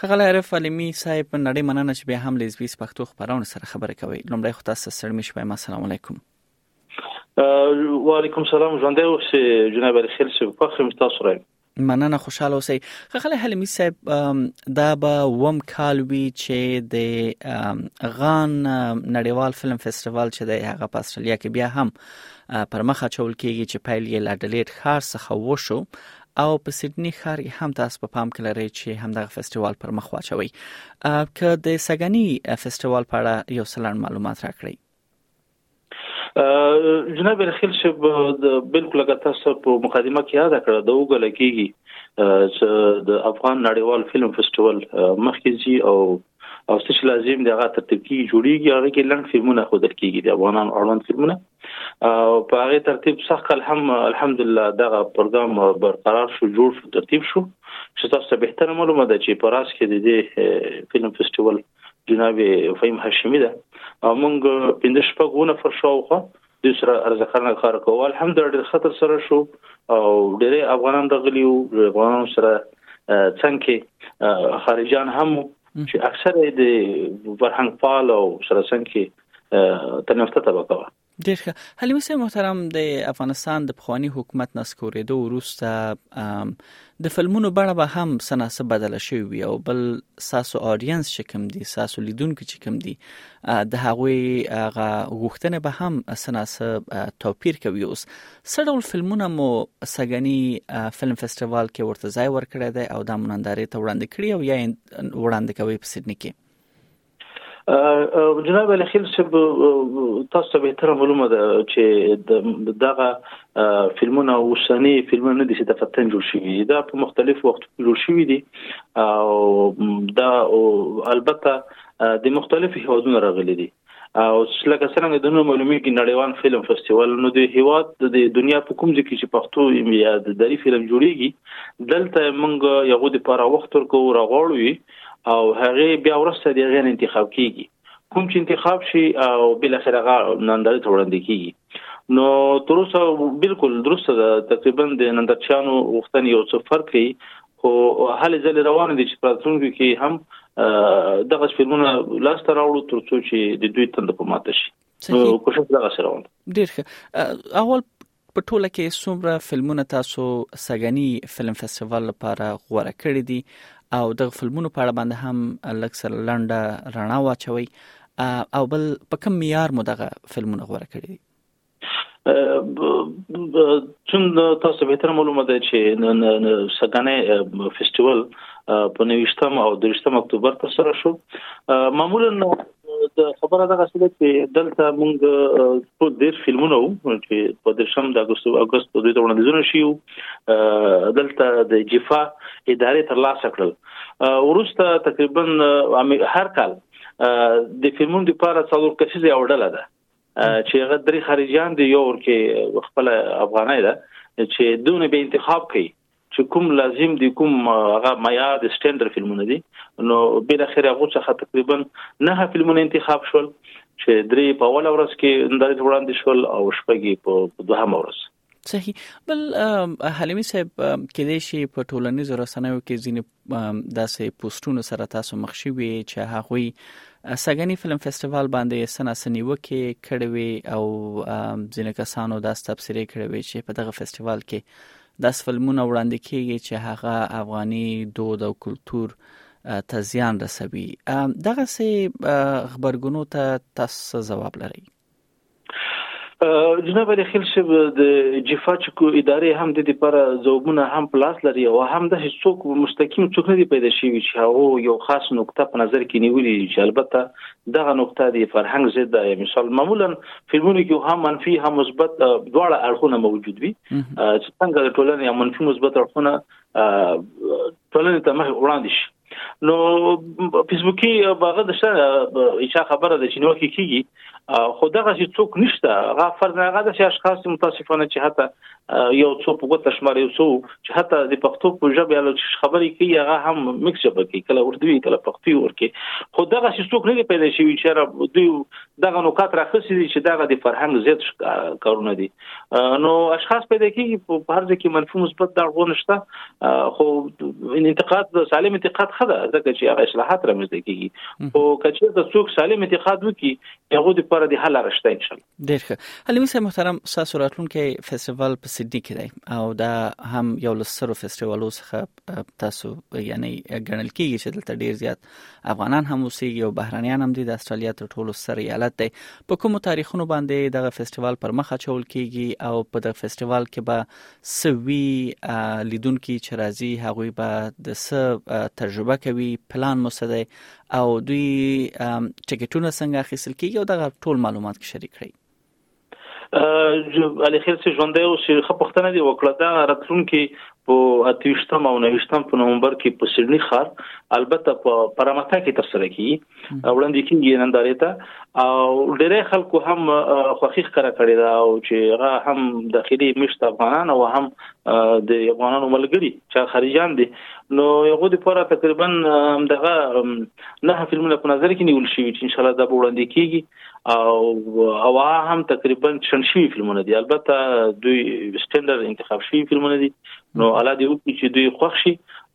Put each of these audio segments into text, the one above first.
ښاغلی عارف عالمي صاحب په نړۍ مننه چې بیا هم له اس بي اس پښتو خبرونه سره خبرې کوي لومړی خو تاسو سره مې شوم السلام علیکم وعلیکم السلام ژوندې اوسې جناب علي خیل صاحب په خیم تاسو راي مننه خوشاله اوسئ خغلی حلیمی صاحب دا به وم کال وی چې د غان نړیوال فلم فیسټیوال چې د هغه په استرالیا کې بیا هم پر مخه چول کیږي چې پیل یې لډلیټ خار څخه وشو او په سیدنی ښار کې هم تاسو په پام کې لرئ چې همدغه فیسټیوال پر مخ واچوي که د سګنی فیسټیوال په اړه یو څلن معلومات راکړئ جناب رخیل صاحب بالکل هغه تاسو په مقدمه کې یاد کړ د وګل کېږي چې د افغان نړیوال فلم فیسټیوال مخکې او او څه چې لازم دی هغه ترتیب کیږي جوړیږي هغه کې لنډ فلمونه خودل کیږي د افغانان اړوند فلمونه او په هغه ترتیب سخل هم الحمدلله دغه پروګرام برقرار شو جوړ شو ترتیب شو چې تاسو به تر معلومه ده چې په راس کې د دې فلم فیسټیوال جناب فهیم هاشمی ده او موږ پنځه شپږونه فرشاوخه دوی سره ارزښتناک کار کوو الحمدلله ډېر ښه ترسره شو او ډېری افغانان راغلي وو له افغانانو سره څنګ کې خارجان هم چې اکثره یې د فرهنګ پال او سره څنګ کې تنفته طبقه وه ډیر ښه حلیمه صاحب محترم د افغانستان د پخوانی حکومت نسکوریدو وروسته د فلمونو بڼه به هم سناسه بدله شوی وي او بل ساسو اډینس چې کوم دي ساسو لیدونکو چې کوم دي د هغوی هغه غوښتنه به هم سناسه توپیر کوي اوس سړول فلمونه مو سګنی فلم فیسټیوال کې ورته ځای ورکړی دی او د منندارې ته وړاندې کړی او یا وړاندې کوي په سیدنی کې جناب علي خیل صاحب تاسو به تر معلومه ده چې دغه فلمونه اوسنی فلمونه نه دي چې د فتن جوړ شوی دا په مختلف وخت جوړ شوی دي او دا البته د مختلف هیوادونو راغلي دي او لکه څنګه د نو معلومیږي نړیوال فلم فستیوال نو د هیواد د دنیا په کوم ځای کې چې پښتو یا د دری فلم جوړیږي دلته موږ یو د پاره وخت ورکو راغړوي او هغه بیا ورسته د غیر انتخاب کیږي کوم چې انتخاب شي او بل اخر هغه نندارې ته وړاندې کیږي نو تر اوسه بالکل درسته ده تقریبا د نندارچیانو غوښتنې یو څه فرق کوي خو هلې ځلې روان دي چې پراتونکو کې هم دغه فلمونه لاس ته راوړو تر څو چې د دوی تند په ماته شي نو کوشش دغه سره روان ډیر ښه اول په ټوله کې څومره فلمونه تاسو سګنی فلم فیسټیوال لپاره غوره کړی دي او دغه فلمونو په اړه باندې هم لږ سره لنډه رڼا واچوي او بل په کوم معیار مو دغه فلمونه غوره کړی دي چون تاسو به تر معلومه ده چې سګنه فیسټیوال په 19 او 23 اکتوبر تر سره شو معمولا د خبره دا غسل چې دلته موږ په ډیر فلمونه وو چې په درشم د اگست اگست په دوی ته وړاندیزونه شیو دلته د جفا ادارې تر لاسه کړل ورسته تقریبا هر کال د فلمونو لپاره څلور کسیزه اورډل ده چې هغه درې خارجيان دي یو ورکه خپل افغانای ده چې دونه به انتخاب کوي چې کوم لازم دي کوم هغه معیار د سټانډر فلمونه دي نو بل اخر هغه څخه تقریبا نه فلمونه انتخاب شول چې درې په اول ورځ کې اندازې وړاندې شول او شپږ په دوهمه ورځ صحیح بل حلیمی صاحب کې د شی په ټولنیزو رسنیو کې ځینې داسې پوسټونو سره تاسو مخ شوي چې هغوی سګنی فلم فیسټیوال باندې سنا سنیوکې کړې وي او ځینې کسانو داس تبصرې کړې وي چې په دغه فیسټیوال کې داس فلمونه وړاندې کیږي چې هغه افغاني دود او کلچر ته زیان رسوي دغه سه خبرګونو ته تاسو ځواب لرئ جناب علي خیل شب د جفا چکو ادارې هم د دې پر ځوابونه هم پلاس لري او هم د هیڅوک مستقیم څوک نه دی پیدا شوی چې هغه یو خاص نقطه په نظر کې نیولې چې البته دغه نقطه دی فرهنګ ضد ده مثال معمولا فلمونو کې هم منفي هم مثبت دواړه اړخونه موجود وي چې څنګه د ټولنې منفي مثبت اړخونه ټولنې ته مخ وړاندې شي نو فیسبوکي باغه د شته چې خبره ده چې نو کې کیږي خو دغه چې څوک نشته غا فرض نه غا د اشخاص متاسفانه چې حتی یو څو په ګوت شمار یو څو چې حتی د پښتو په ژبه یالو چې خبرې کوي هغه هم مکس ژبه کوي کله اردوي کله پښتو ورکي خو دغه چې څوک نه پیدا شي چې دوی دغه نکات راخسي چې دغه د فرهنګ زیات کارونه دي نو اشخاص پیدا کیږي په هر ځای کې منفي مثبت دا غو نشته خو انتقاد د سالم انتقاد خده ځکه چې هغه اصلاحات رامنځته کیږي او کچې د څوک سالم انتقاد وکي هغه د پر د حل راشته ان شاء الله ډیر ښه علي صاحب محترم تاسو راتلونکي فیسټیوال په سیدنی کې دی او دا هم یو لسرو فیسټیوالو څخه تاسو یعنی ګڼل کیږي چې دلته ډیر زیات افغانان هم اوسېږي او بهرنیان هم د استرالیا تر ټولو ستر ایالت دی په کوم تاریخونو باندې دغه فیسټیوال پر مخ اچول کیږي او په دغه فیسټیوال کې به سوي لیدونکو چې راځي هغه به د څه تجربه کوي پلان مسده او دوی ټیکټونه څنګه اخیستل کیږي او دغه ټول معلومات شریک کړئ علي خیر سي ژوندې او سي خپختنه دی وکړه دا راتلونکي په اتوشتم او نوشتم په نومبر کې په سیډني ښار البته په پرامتا کې تر سره کی وړاندې کیږي نندارې ته او ډېری خلکو هم خوخي ښکارا کړی دا او چې هغه هم داخلي مشت افغانان او هم د افغانانو ملګری چې خارجان دي نو یو د پوره تقریبا دغه نه فلمونه په نظر کې نیول شي چې ان شاء الله دا وړاندې کیږي او هوا هم تقریبا شن شوی فلمونه دي البته دوی سټندر انتخاب شوی فلمونه دي نو الله دې وکړي چې دوی خوښ شي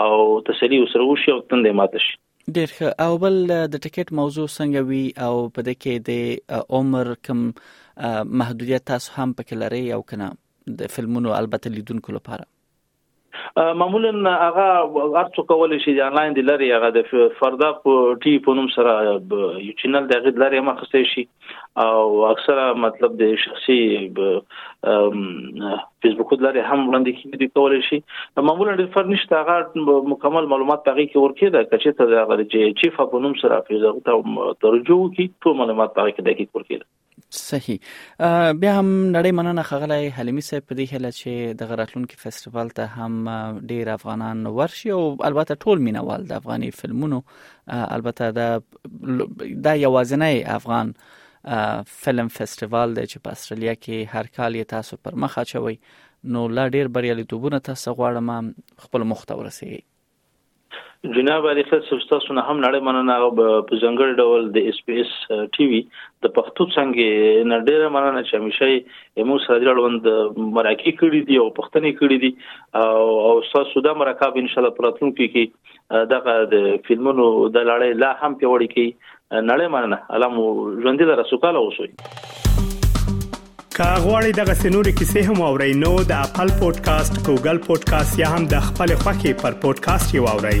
او تسلی وسره وشي او تندې ماته شي ډیر ښه او بل د ټیکټ موضوع څنګه وی او په دې کې د عمر کم محدودیت تاسو هم پکې لري او کنه د فلمونو البته لیدونکو لپاره معمولا هغه ارڅو کول شي د انلاین د لری هغه د فردا ټي په نوم سره یو چینل د غید لری مخسته شي او اکثره مطلب د شخصي فیسبوک لري هم وړاندې کیږي دوی کولای شي معمولا د فرد نشته هغه مکمل معلومات پغې کې ورکې ده کچې ته د هغه چې چیف په نوم سره فیسبوک ته ترجو کی ټول معلومات پغې کې دقیق ورکې ده صحیح بیا هم نړۍ مننه خغلی حلیمی صاحب په دې هله چې د غراتلونکو فیسټیوال ته هم ډیر افغانان ورشي او البته ټول مینوال د افغاني فلمونو البته دا دا یوازنی افغان فلم فیسټیوال دی چې په استرالیا کې هر کال یې تاسو پر مخ اچوي نو لا ډیر بریالیتوبونه تاسو غواړم خپل مخ ته ورسیږئ جناب علي خیل صاحب ستاسو نه هم نړۍ مننه او په ځنګړي ډول د اس پی اس ټي وي د پښتو څنګه نه ډیره مننه چې همیشه مو سره اړوند مراکې کړې دي او پښتنې کړې دي او تاسو دا مراکب ان شاء الله پراتونکو کې دغه د فلمونو د لړۍ لا هم پیوړې کی نړۍ مننه الله مو ژوندي لره سوکاله اوسئ که غواړئ دغه سنوري کیسې هم او رینو د خپل پودکاسټ ګوګل پودکاسټ یا هم د خپل خاكي پر پودکاسټ یو اورئ